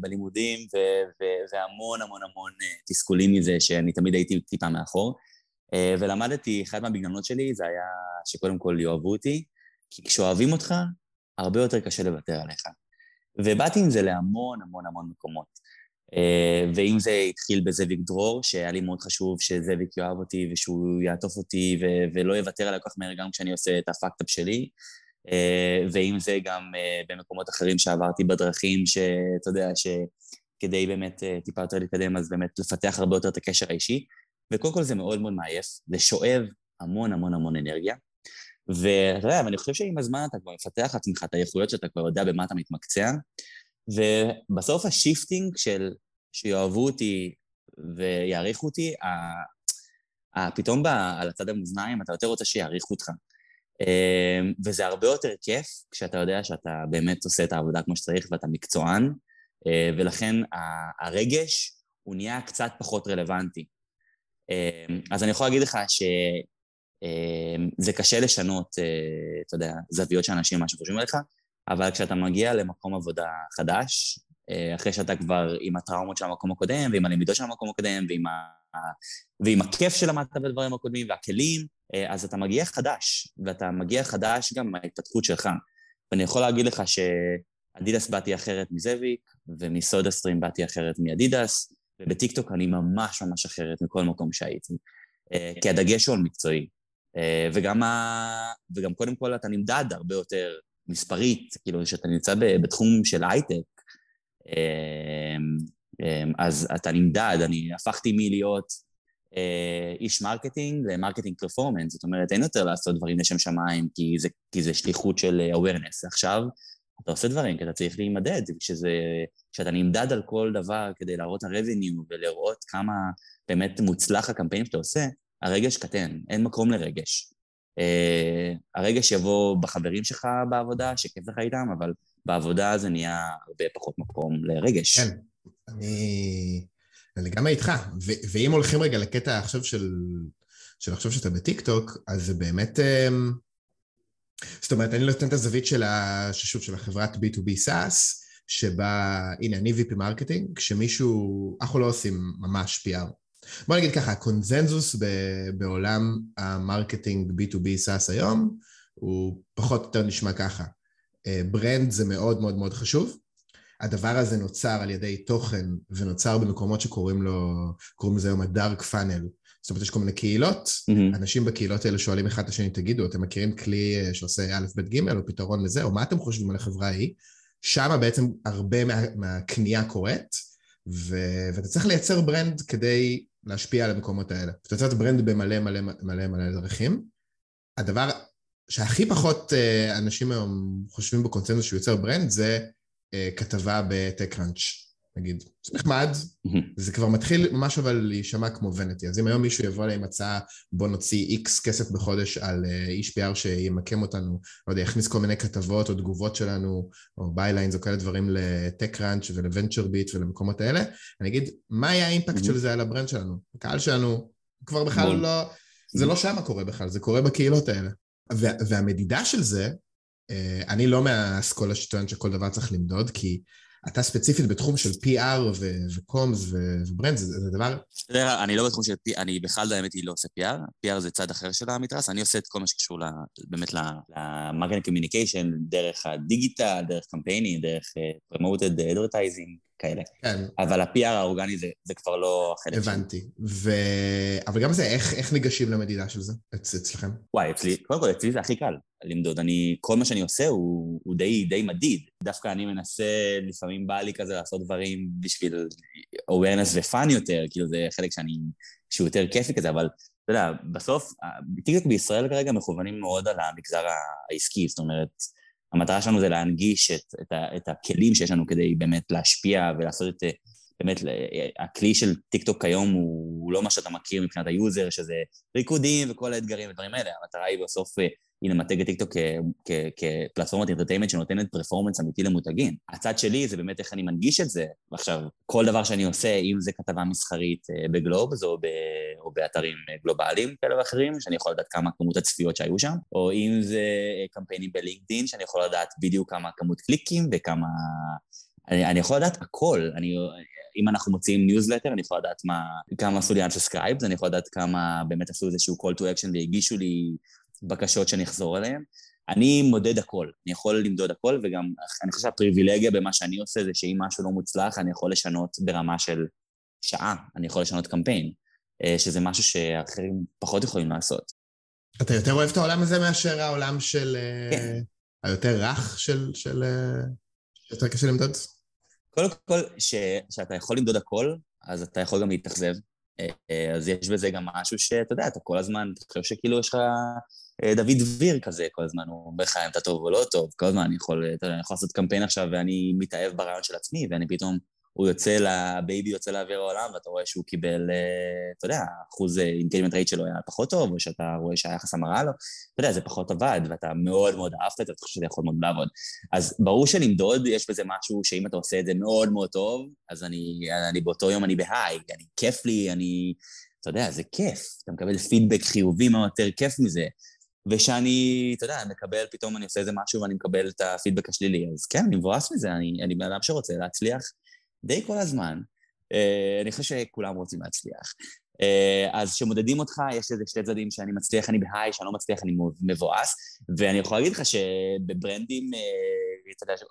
בלימודים ו- ו- והמון המון המון אה, תסכולים מזה שאני תמיד הייתי טיפה מאחור. אה, ולמדתי, אחת מההתגוננות שלי זה היה שקודם כל יאהבו אותי, כי כשאוהבים אותך, הרבה יותר קשה לוותר עליך. ובאתי עם זה להמון המון המון מקומות. ואם זה התחיל בזאביק דרור, שהיה לי מאוד חשוב שזאביק יאהב אותי ושהוא יעטוף אותי ו- ולא יוותר עליי כל כך מהר גם כשאני עושה את ה fucked-up שלי, אה, ואם זה גם אה, במקומות אחרים שעברתי בדרכים, שאתה יודע, שכדי באמת אה, טיפה יותר להתקדם, אז באמת לפתח הרבה יותר את הקשר האישי. וקודם כל זה מאוד מאוד מעייף, זה שואב המון המון המון אנרגיה. ואתה יודע, ואני חושב שעם הזמן אתה כבר מפתח לעצמך את האיכויות שאתה כבר יודע במה אתה מתמקצע, ובסוף ה shifting של שיאהבו אותי ויעריכו אותי, פתאום על הצד המאזניים אתה יותר רוצה שיעריכו אותך. אמ, וזה הרבה יותר כיף כשאתה יודע שאתה באמת עושה את העבודה כמו שצריך ואתה מקצוען, אה, ולכן הרגש הוא נהיה קצת פחות רלוונטי. אמ, אז אני יכול להגיד לך שזה אמ, קשה לשנות, אה, אתה יודע, זוויות של אנשים, מה שחושבים עליך, אבל כשאתה מגיע למקום עבודה חדש, אה, אחרי שאתה כבר עם הטראומות של המקום הקודם, ועם הלמידות של המקום הקודם, ועם, ה... ועם הכיף שלמדת בדברים הקודמים, והכלים, אז אתה מגיע חדש, ואתה מגיע חדש גם מההתפתחות שלך. ואני יכול להגיד לך שאדידס באתי אחרת מזאביק, ומסודה סטרים באתי אחרת מאדידס, ובטיקטוק אני ממש ממש אחרת מכל מקום שהייתי. אה, כי הדגש הוא על מקצועי. וגם, ה... וגם קודם כל אתה נמדד הרבה יותר מספרית, כאילו שאתה נמצא בתחום של הייטק, אז אתה נמדד, אני הפכתי מלהיות אה, איש marketing ל marketing performance, זאת אומרת, אין יותר לעשות דברים לשם שמיים, כי זה, כי זה שליחות של אה, awareness. עכשיו, אתה עושה דברים כי אתה צריך להימדד, כשאתה נמדד על כל דבר כדי להראות ה-revenue ולראות כמה באמת מוצלח הקמפיין שאתה עושה, הרגש קטן, אין מקום לרגש. אה, הרגש יבוא בחברים שלך בעבודה, שכיף לך איתם, אבל בעבודה זה נהיה הרבה פחות מקום לרגש. כן, אני, אני גם איתך. ו- ואם הולכים רגע לקטע עכשיו של, של עכשיו שאתה בטיקטוק, אז זה באמת... אמ, זאת אומרת, אני נותן את הזווית של, ה, ששוב, של החברת B2B SaaS, שבה, הנה, אני VP marketing, כשמישהו, אנחנו לא עושים ממש PR. בוא נגיד ככה, הקונזנזוס בעולם ה marketing B2B SaaS היום, הוא פחות או יותר נשמע ככה. brand זה מאוד מאוד מאוד חשוב. הדבר הזה נוצר על ידי תוכן ונוצר במקומות שקוראים לו, קוראים לזה היום ה dark funnel. זאת אומרת, יש כל מיני קהילות, mm-hmm. אנשים בקהילות האלה שואלים אחד את השני, תגידו, אתם מכירים כלי אה, שעושה א', ב', ג', או פתרון לזה, או מה אתם חושבים על החברה ההיא? שם בעצם הרבה מה, מהקנייה קורית, ו... ואתה צריך לייצר brand כדי להשפיע על המקומות האלה. אתה צריך brand במלא מלא מלא מלא דרכים. הדבר שהכי פחות אה, אנשים היום חושבים בקונצנזוס שהוא יוצר brand זה כתבה ב TechCrunch, נגיד. זה נחמד, זה כבר מתחיל ממש אבל להישמע כמו vanity. אז אם היום מישהו יבוא אליי עם הצעה, בוא נוציא X כסף בחודש על אה, איש PR שימקם אותנו, לא יודע, יכניס כל מיני כתבות או תגובות שלנו, או bylines או כאלה דברים ל TechCrunch ול VentureBeat ולמקומות האלה, אני אגיד, מה היה ה impact של זה על ה brand שלנו? הקהל שלנו כבר בכלל לא... זה לא שם קורה בכלל, זה קורה בקהילות האלה. והמדידה של זה, אה, אני לא מהאסכולה שטוען שכל דבר צריך למדוד, כי אתה ספציפית בתחום של PR ו comms ו brand, זה, זה דבר... אני לא בתחום של PR, אני בכלל, האמת היא, לא עושה PR, PR זה צד אחר של המתרס, אני עושה את כל מה שקשור באמת ל marcom communication, דרך הדיגיטל, דרך קמפיינים, דרך promoted אה, advertising, כאלה. כן. אבל ה-PR האורגני זה, זה כבר לא החלק שלי. הבנתי. ו... אבל גם זה, איך, איך ניגשים למדידה של זה אצ, אצלכם? וואי, אצלי, קודם כל, אצלי זה הכי קל למדוד. אני, כל מה שאני עושה הוא, הוא די, די מדיד. דווקא אני מנסה, לפעמים בא לי כזה לעשות דברים בשביל awareness ו-fun יותר, כאילו זה חלק שאני, שהוא יותר כיפי כזה, אבל אתה יודע, בסוף, טיקטוק בישראל כרגע מכוונים מאוד על המגזר העסקי, זאת אומרת, המטרה שלנו זה להנגיש את, את, ה, את הכלים שיש לנו כדי באמת להשפיע ולעשות את... באמת, הכלי של טיקטוק כיום הוא לא מה שאתה מכיר מבחינת ה user, שזה ריקודים וכל האתגרים ודברים האלה. המטרה היא בסוף, אה, היא למתג את טיקטוק כפלטפורמת entertainment שנותנת performance אמיתי למותגים. הצד שלי זה באמת איך אני מנגיש את זה. ועכשיו, כל דבר שאני עושה, אם זה כתבה מסחרית אה, בגלובס או, או באתרים גלובליים כאלה ואחרים, שאני יכול לדעת כמה כמות הצפיות שהיו שם, או אם זה קמפיינים ב LinkedIn, שאני יכול לדעת בדיוק כמה כמות קליקים וכמה... אני, אני יכול לדעת הכל, אני, אם אנחנו מוציאים ניוזלטר, אני יכול לדעת מה, כמה עשו לי unsubscribes, אני יכול לדעת כמה באמת עשו איזשהו call to action והגישו לי בקשות שאני אחזור אליהן. אני מודד הכל, אני יכול למדוד הכל, וגם אני חושב שהפריבילגיה במה שאני עושה זה שאם משהו לא מוצלח, אני יכול לשנות ברמה של שעה, אני יכול לשנות קמפיין, אה, שזה משהו שאחרים פחות יכולים לעשות. אתה יותר אוהב את העולם הזה מאשר העולם של... אה, כן. היותר רך של... של... אה, יותר קשה למדוד? קודם כל, כשאתה יכול למדוד הכל, אז אתה יכול גם להתאכזב. אז יש בזה גם משהו שאתה יודע, אתה כל הזמן, אתה חושב שכאילו יש לך דוד דביר כזה כל הזמן, הוא אומר לך אם אתה טוב או לא טוב, כל הזמן אני יכול, אתה יודע, אני יכול לעשות קמפיין עכשיו ואני מתאהב ברעיון של עצמי, ואני פתאום, הוא יוצא, לבייבי יוצא לאוויר העולם, ואתה רואה שהוא קיבל, אה, אתה יודע, אחוז אינטלימנט רייט שלו היה פחות טוב, או שאתה רואה שהיחס המראה לו, אתה יודע, זה פחות עבד, ואתה מאוד מאוד אהבת את זה, אתה חושב שזה יכול מאוד לעבוד. אז ברור שלמדוד, יש בזה משהו שאם אתה עושה את זה מאוד מאוד טוב, אז אני, אני באותו יום אני בהיי, אני כיף לי, אני... אתה יודע, זה כיף, אתה מקבל פידבק חיובי, מה יותר כיף מזה. ושאני, אתה יודע, מקבל, פתאום אני עושה איזה משהו ואני מקבל את הפידבק השלילי. אז כן, אני מבואס מזה, אני, אני בן אדם שרוצה להצליח די כל הזמן. Uh, אני חושב שכולם רוצים להצליח. Uh, אז כשמודדים אותך, יש לזה שתי צדדים שאני מצליח, אני בהיי, שאני לא מצליח, אני מבואס. ואני יכול להגיד לך שבברנדים, uh,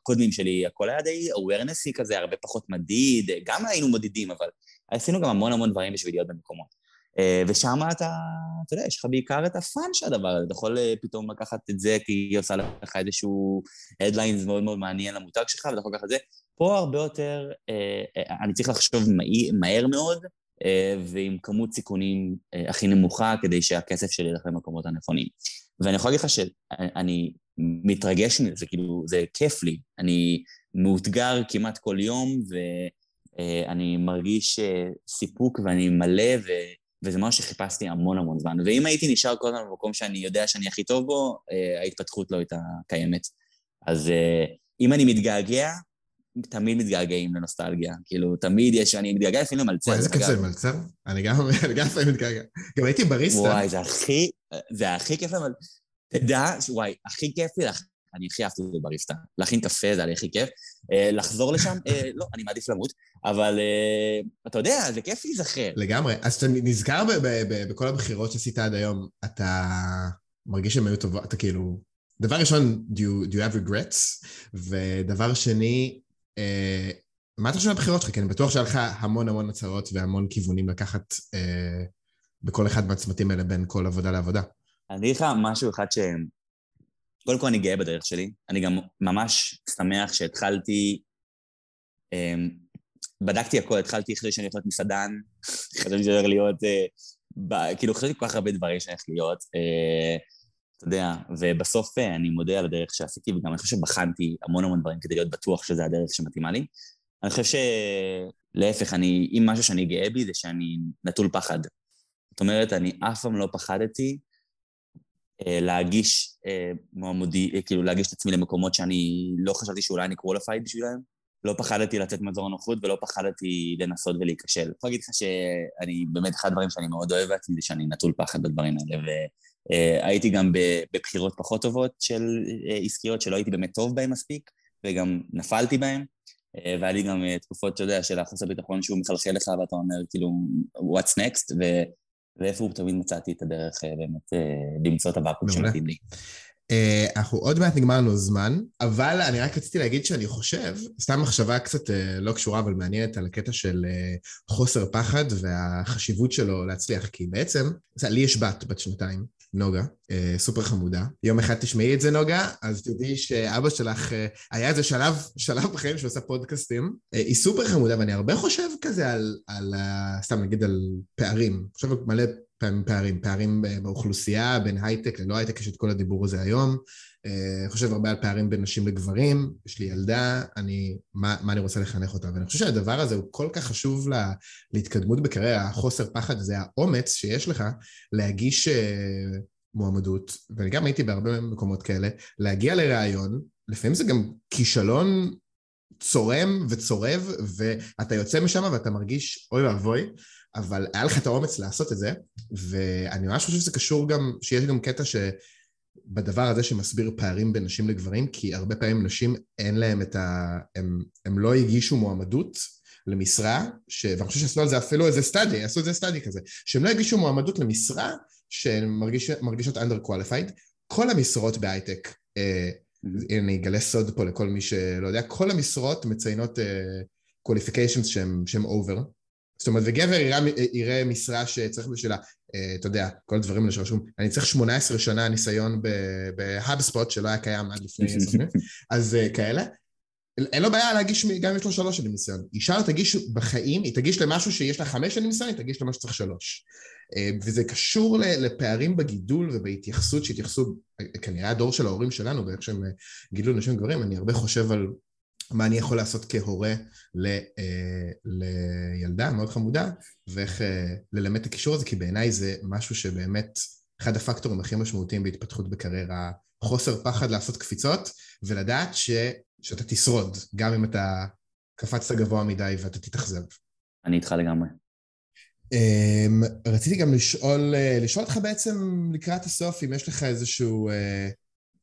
קודמים שלי, הכל היה די awarenessי כזה, הרבה פחות מדיד, גם היינו מודדים, אבל עשינו גם המון המון דברים בשביל להיות במקומות. אה, ושם אתה, אתה יודע, יש לך בעיקר את הפאן של הדבר הזה, אתה יכול אה, פתאום לקחת את זה כי היא עושה לך איזשהו הדליינס מאוד מאוד מעניין למותג שלך, ואתה יכול לקחת את זה. פה הרבה יותר, אה, אני צריך לחשוב מהר מאוד, ועם כמות סיכונים הכי נמוכה, כדי שהכסף שלי ילך למקומות הנכונים. ואני יכול להגיד לך שאני מתרגש מזה, כאילו, זה כיף לי. אני מאותגר כמעט כל יום, ואני מרגיש סיפוק ואני מלא, ו... וזה משהו שחיפשתי המון המון זמן. ואם הייתי נשאר כל הזמן במקום שאני יודע שאני הכי טוב בו, אה, ההתפתחות לא הייתה קיימת. אז אה, אם אני מתגעגע, תמיד מתגעגעים לנוסטלגיה. כאילו, תמיד יש, אני מתגעגע אפילו למלצר. וואי, איזה קצר, מלצר? אני גם לפעמים מתגעגע. גם הייתי בריסטה. וואי, זה הכי, זה הכי כיף למלצר. תדע, וואי, הכי כיף לי אני הכי אהבתי את זה בריסטה. להכין קפה זה היה הכי כיף. אה, לחזור לשם, אה, לא, אני מעדיף למות, אבל אה, אתה יודע, זה כיף להיזכר. לגמרי. אז אתה נזכר בכל הבחירות שעשית עד היום, אתה מרגיש שהן היו טובות, אתה כאילו... דבר ראשון, do you, do you have regrets? ודבר שני, מה אתה חושב על הבחירות שלך? כי אני בטוח שהיה לך המון המון הצהרות והמון כיוונים לקחת בכל אחד מהצמתים האלה בין כל עבודה לעבודה. אני אגיד לך משהו אחד שהם... קודם כל אני גאה בדרך שלי, אני גם ממש שמח שהתחלתי, um, בדקתי הכל, התחלתי אחרי שאני הולך להיות מסעדן, חשבתי שאני הולך להיות, uh, כאילו חשבתי כל כך הרבה דברים שאני הולך להיות, uh, אתה יודע, ובסוף uh, אני מודה על הדרך שעשיתי, וגם אני חושב שבחנתי המון המון דברים כדי להיות בטוח שזה הדרך שמתאימה לי. אני חושב שלהפך, אני, אם משהו שאני גאה בי זה שאני נטול פחד. זאת אומרת, אני אף פעם לא פחדתי אה, להגיש אה, מועמודי, אה, כאילו להגיש את עצמי למקומות שאני לא חשבתי שאולי אני qualified בשבילם. לא פחדתי לצאת מאזור הנוחות ולא פחדתי לנסות ולהיכשל. אני יכול להגיד לך שאני, באמת, אחד הדברים שאני מאוד אוהב בעצמי זה שאני נטול פחד בדברים האלה, והייתי גם בבחירות פחות טובות של עסקיות שלא הייתי באמת טוב בהן מספיק, וגם נפלתי בהן. והיה לי גם תקופות, אתה יודע, של החוסר ביטחון שהוא מחלחל לך ואתה אומר, כאילו, what's next, ואיפה הוא תמיד מצאתי את הדרך אה, באמת אה, למצוא את הוואקום שמתאים לי. Uh, אנחנו עוד מעט נגמר לנו זמן, אבל אני רק רציתי להגיד שאני חושב, סתם מחשבה קצת uh, לא קשורה אבל מעניינת על הקטע של uh, חוסר פחד והחשיבות שלו להצליח, כי בעצם, לי יש בת, בת שנתיים, נוגה, אה, סופר חמודה. יום אחד תשמעי את זה, נוגה, אז תדעי שאבא שלך, אה, היה איזה שלב, שלב בחיים שהוא עושה פודקאסטים. אה, היא סופר חמודה, ואני הרבה חושב כזה על, על סתם נגיד על פערים. חושב מלא פעמים פערים, פערים באוכלוסייה, בין הייטק ללא הייטק, יש את כל הדיבור הזה היום. אני חושב הרבה על פערים בין נשים לגברים, יש לי ילדה, אני, מה, מה אני רוצה לחנך אותה? ואני חושב שהדבר הזה הוא כל כך חשוב לה, להתקדמות בקריירה, החוסר פחד זה האומץ שיש לך להגיש uh, מועמדות, ואני גם הייתי בהרבה מקומות כאלה, להגיע לראיון, לפעמים זה גם כישלון צורם וצורב, ואתה יוצא משם ואתה מרגיש אוי ואבוי, אבל היה לך את האומץ לעשות את זה, ואני ממש חושב שזה קשור גם, שיש גם קטע ש... בדבר הזה שמסביר פערים בין נשים לגברים, כי הרבה פעמים נשים אין להם את ה... הם, הם לא הגישו מועמדות למשרה, ש... ואני חושב שעשו על זה אפילו איזה סטאדי, עשו איזה סטאדי כזה, שהם לא הגישו מועמדות למשרה שהן מרגיש, מרגישות under qualified, כל המשרות בהייטק, אה, mm-hmm. אני אגלה סוד פה לכל מי שלא יודע, כל המשרות מציינות אה, qualifications שהם, שהם over, זאת אומרת, וגבר יראה, יראה משרה שצריך בשבילה, אה, אתה יודע, כל הדברים האלה שרשום, אני צריך 18 שנה ניסיון בהאבספוט שלא היה קיים עד לפני עשר שנים, אז אה, כאלה. אין לו בעיה להגיש, גם אם יש לו שלוש שנים ניסיון. אישה לא תגיש בחיים, היא תגיש למשהו שיש לה חמש שנים ניסיון, היא תגיש למה שצריך שלוש. אה, וזה קשור לפערים בגידול ובהתייחסות שהתייחסו, כנראה הדור של ההורים שלנו, באיך שהם גידלו נשים וגברים, אני הרבה חושב על מה אני יכול לעשות כהורה ל, אה, לילדה מאוד חמודה, ואיך אה, ללמד את הקישור הזה, כי בעיניי זה משהו שבאמת אחד הפקטורים הכי משמעותיים בהתפתחות בקריירה, חוסר פחד לעשות קפיצות, ולדעת ש, שאתה תשרוד, גם אם אתה קפצת גבוה מדי ואתה תתאכזב. אני איתך לגמרי. Um, רציתי גם לשאול, uh, לשאול אותך בעצם לקראת הסוף, אם יש לך איזשהו uh,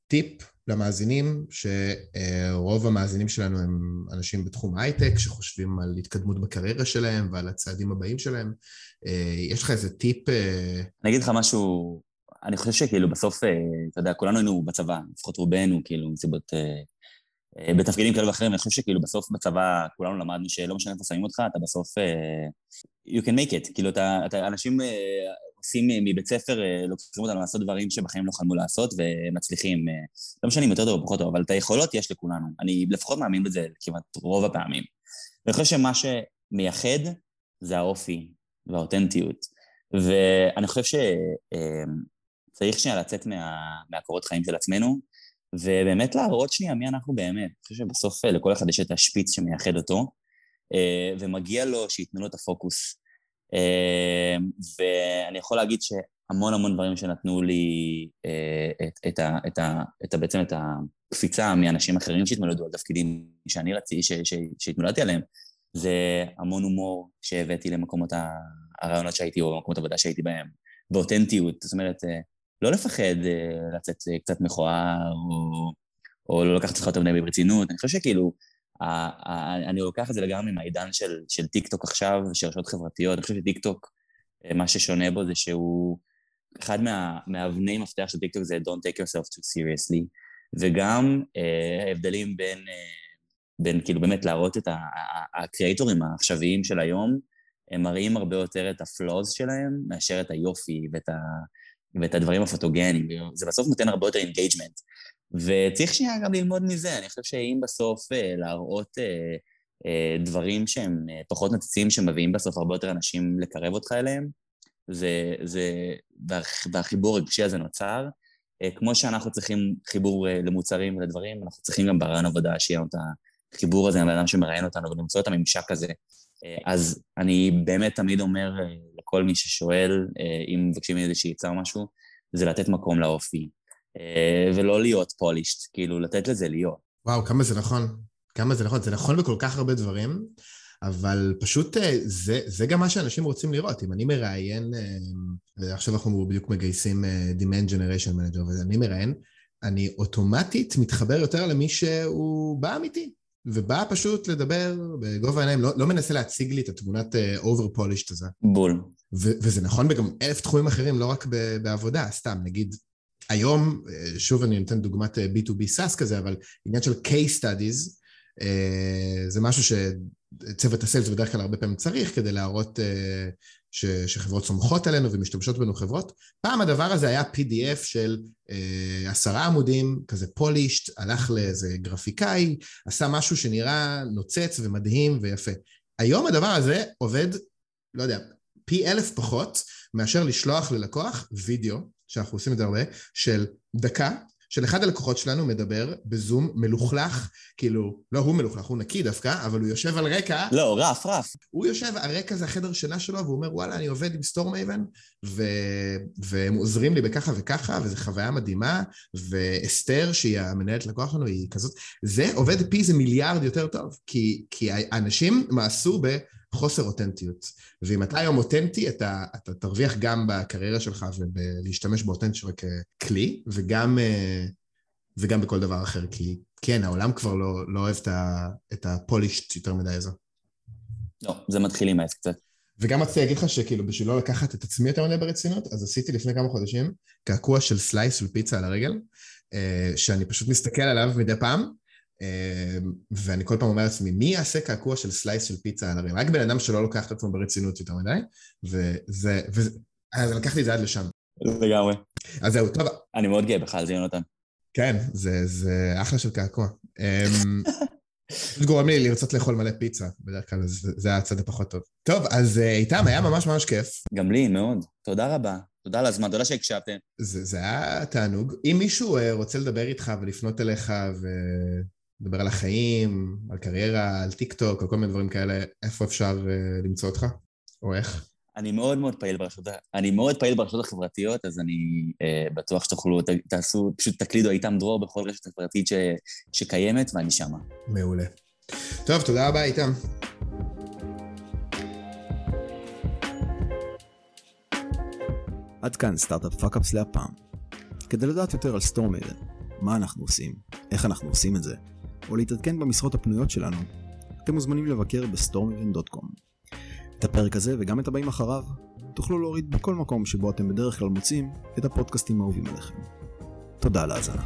טיפ למאזינים, שרוב המאזינים שלנו הם אנשים בתחום הייטק, שחושבים על התקדמות בקריירה שלהם ועל הצעדים הבאים שלהם. אה, יש לך איזה טיפ? אה? אני אגיד לך משהו, אני חושב שכאילו בסוף, אה, אתה יודע, כולנו היינו בצבא, לפחות רובנו, כאילו, מסיבות... בתפקידים כאלה ואחרים, אני חושב שכאילו בסוף בצבא כולנו למדנו שלא משנה איפה שמים אותך, אתה בסוף... you can make it, כאילו אתה, אתה אנשים עושים מבית ספר, אה, לוקחים אותנו לעשות דברים שבחיים לא חלמו לעשות ומצליחים. אה, לא משנה אם יותר טוב או פחות טוב, אבל את היכולות יש לכולנו. אני לפחות מאמין בזה כמעט רוב הפעמים. ואני חושב שמה שמייחד זה האופי והאותנטיות. ואני חושב שצריך אה, שנייה לצאת מה, מהקורות חיים של עצמנו, ובאמת להראות שנייה מי אנחנו באמת. אני חושב שבסוף לכל אחד יש את השפיץ שמייחד אותו, ומגיע לו שייתנו לו את הפוקוס. אמ, ואני יכול להגיד שהמון המון דברים שנתנו לי אה, את, את, ה, את, ה, את ה, בעצם את הקפיצה מאנשים אחרים שהתמודדו על תפקידים שאני רציתי, שהתמודדתי עליהם, זה המון הומור שהבאתי למקומות הרעיונות שהייתי, או למקומות עבודה שהייתי בהם, ואותנטיות, זאת אומרת, אה, לא לפחד אה, לצאת קצת מכוער, או, או לא לקחת עצמך יותר מדי ברצינות, אני חושב שכאילו, אני לוקח את זה לגמרי מהעידן של, של טיק טוק עכשיו, של רשתות חברתיות. אני חושב שטיק טוק, אה, מה ששונה בו זה שהוא, אחד מה, מהאבני מפתח של טיק טוק זה Don't take yourself too seriously, וגם אה, ההבדלים בין, אה, בין כאילו באמת להראות את הקריאטורים העכשוויים של היום, הם מראים הרבה יותר את ה flaws שלהם מאשר את היופי ואת, ה, ואת הדברים הפוטוגניים. זה בסוף נותן הרבה יותר engagement. וצריך שנייה גם ללמוד מזה. אני חושב שאם בסוף אה, להראות אה, אה, דברים שהם פחות נציצים, שמביאים בסוף הרבה יותר אנשים לקרב אותך אליהם, זה, זה, והחיבור הרגשי הזה נוצר. כמו שאנחנו צריכים חיבור למוצרים ולדברים, אנחנו צריכים גם ברעיון עבודה שיהיה לנו את החיבור הזה עם האדם שמראיין אותנו ולמצוא את הממשק הזה. אז אני באמת תמיד אומר לכל מי ששואל, אם מבקשים עצה או משהו, זה לתת מקום לאופי. אה, ולא להיות פולישט, כאילו לתת לזה להיות. וואו, כמה זה נכון. כמה זה נכון. זה נכון בכל כך הרבה דברים, אבל פשוט אה, זה, זה גם מה שאנשים רוצים לראות. אם אני מראיין, אה, עכשיו אנחנו בדיוק מגייסים Demand Generation Manager, ואני מראיין, אני אוטומטית מתחבר יותר למי שהוא בא אמיתי, ובא פשוט לדבר בגובה העיניים, לא, לא מנסה להציג לי את התמונת over polished הזה. בול. וזה נכון בגם אלף תחומים אחרים, לא רק בעבודה, סתם, נגיד היום, אה, שוב אני נותן דוגמת B2B אה, SaaS כזה, אבל עניין של case studies, אה, זה משהו שצוות ה sales בדרך כלל הרבה פעמים צריך כדי להראות ש, שחברות סומכות עלינו ומשתמשות בנו חברות. פעם הדבר הזה היה PDF של עשרה עמודים, כזה polished, הלך לאיזה גרפיקאי, עשה משהו שנראה נוצץ ומדהים ויפה. היום הדבר הזה עובד, לא יודע, פי אלף פחות מאשר לשלוח ללקוח וידאו שאנחנו עושים את זה הרבה, של דקה, של אחד הלקוחות שלנו מדבר בזום מלוכלך, כאילו, לא הוא מלוכלך, הוא נקי דווקא, אבל הוא יושב על רקע. לא, rough, rough. הוא יושב, הרקע זה החדר שינה שלו, והוא אומר, וואלה, אני עובד עם Storemaven, ו... והם עוזרים לי בככה וככה, וזו חוויה מדהימה, ואסתר, שהיא המנהלת לקוח שלנו, היא כזאת, זה עובד פי איזה מיליארד יותר טוב, כי, כי האנשים מעשו ב... חוסר אותנטיות. ואם אתה היום אותנטי, אתה, אתה תרוויח גם בקריירה שלך ולהשתמש באותנטיות ככלי, וגם, אה, וגם בכל דבר אחר, כי כן, העולם כבר לא, לא אוהב את הפולישט יותר מדי הזו. לא, זה מתחיל עם העסק קצת. וגם רציתי להגיד לך שכאילו בשביל לא לקחת את עצמי יותר מדי ברצינות, אז עשיתי לפני כמה חודשים קעקוע של slice של פיצה על הרגל, אה, שאני פשוט מסתכל עליו מדי פעם, ואני כל פעם אומר לעצמי, מי יעשה קעקוע של slice של פיצה על הרגל? רק בן אדם שלא לוקח את עצמו ברצינות יותר מדי, וזה, וזה, אז לקחתי את זה עד לשם. לגמרי. אז זהו, טוב. אני מאוד גאה בך על זה, יונתן. כן, זה, זה אחלה של קעקוע. אמ, זה גורם לי לרצות לאכול מלא פיצה, בדרך כלל זה, זה הצד הפחות טוב. טוב, אז אה, איתם, היה ממש ממש כיף. גם לי, מאוד. תודה רבה. תודה על הזמן, תודה שהקשבתם. זה, זה היה תענוג. אם מישהו אה, רוצה לדבר איתך ולפנות אליך ו... לדבר על החיים, על קריירה, על טיק טוק, על כל מיני דברים כאלה, איפה אפשר uh, למצוא אותך? או איך? אני מאוד מאוד פעיל ברשתות, אני מאוד פעיל ברשתות החברתיות, אז אני אה, בטוח שתוכלו, ת, תעשו, פשוט תקלידו איתם דרור בכל רשת חברתית ש, שקיימת, ואני שמה. מעולה. טוב, תודה רבה איתם. עד כאן Startup Fuckups להפעם. כדי לדעת יותר על Storemaven, מה אנחנו עושים, איך אנחנו עושים את זה, או להתעדכן במשרות הפנויות שלנו, אתם מוזמנים לבקר ב Storemaven.com. את הפרק הזה וגם את הבאים אחריו תוכלו להוריד בכל מקום שבו אתם בדרך כלל מוצאים את הפודקאסטים האהובים עליכם. תודה על ההאזנה.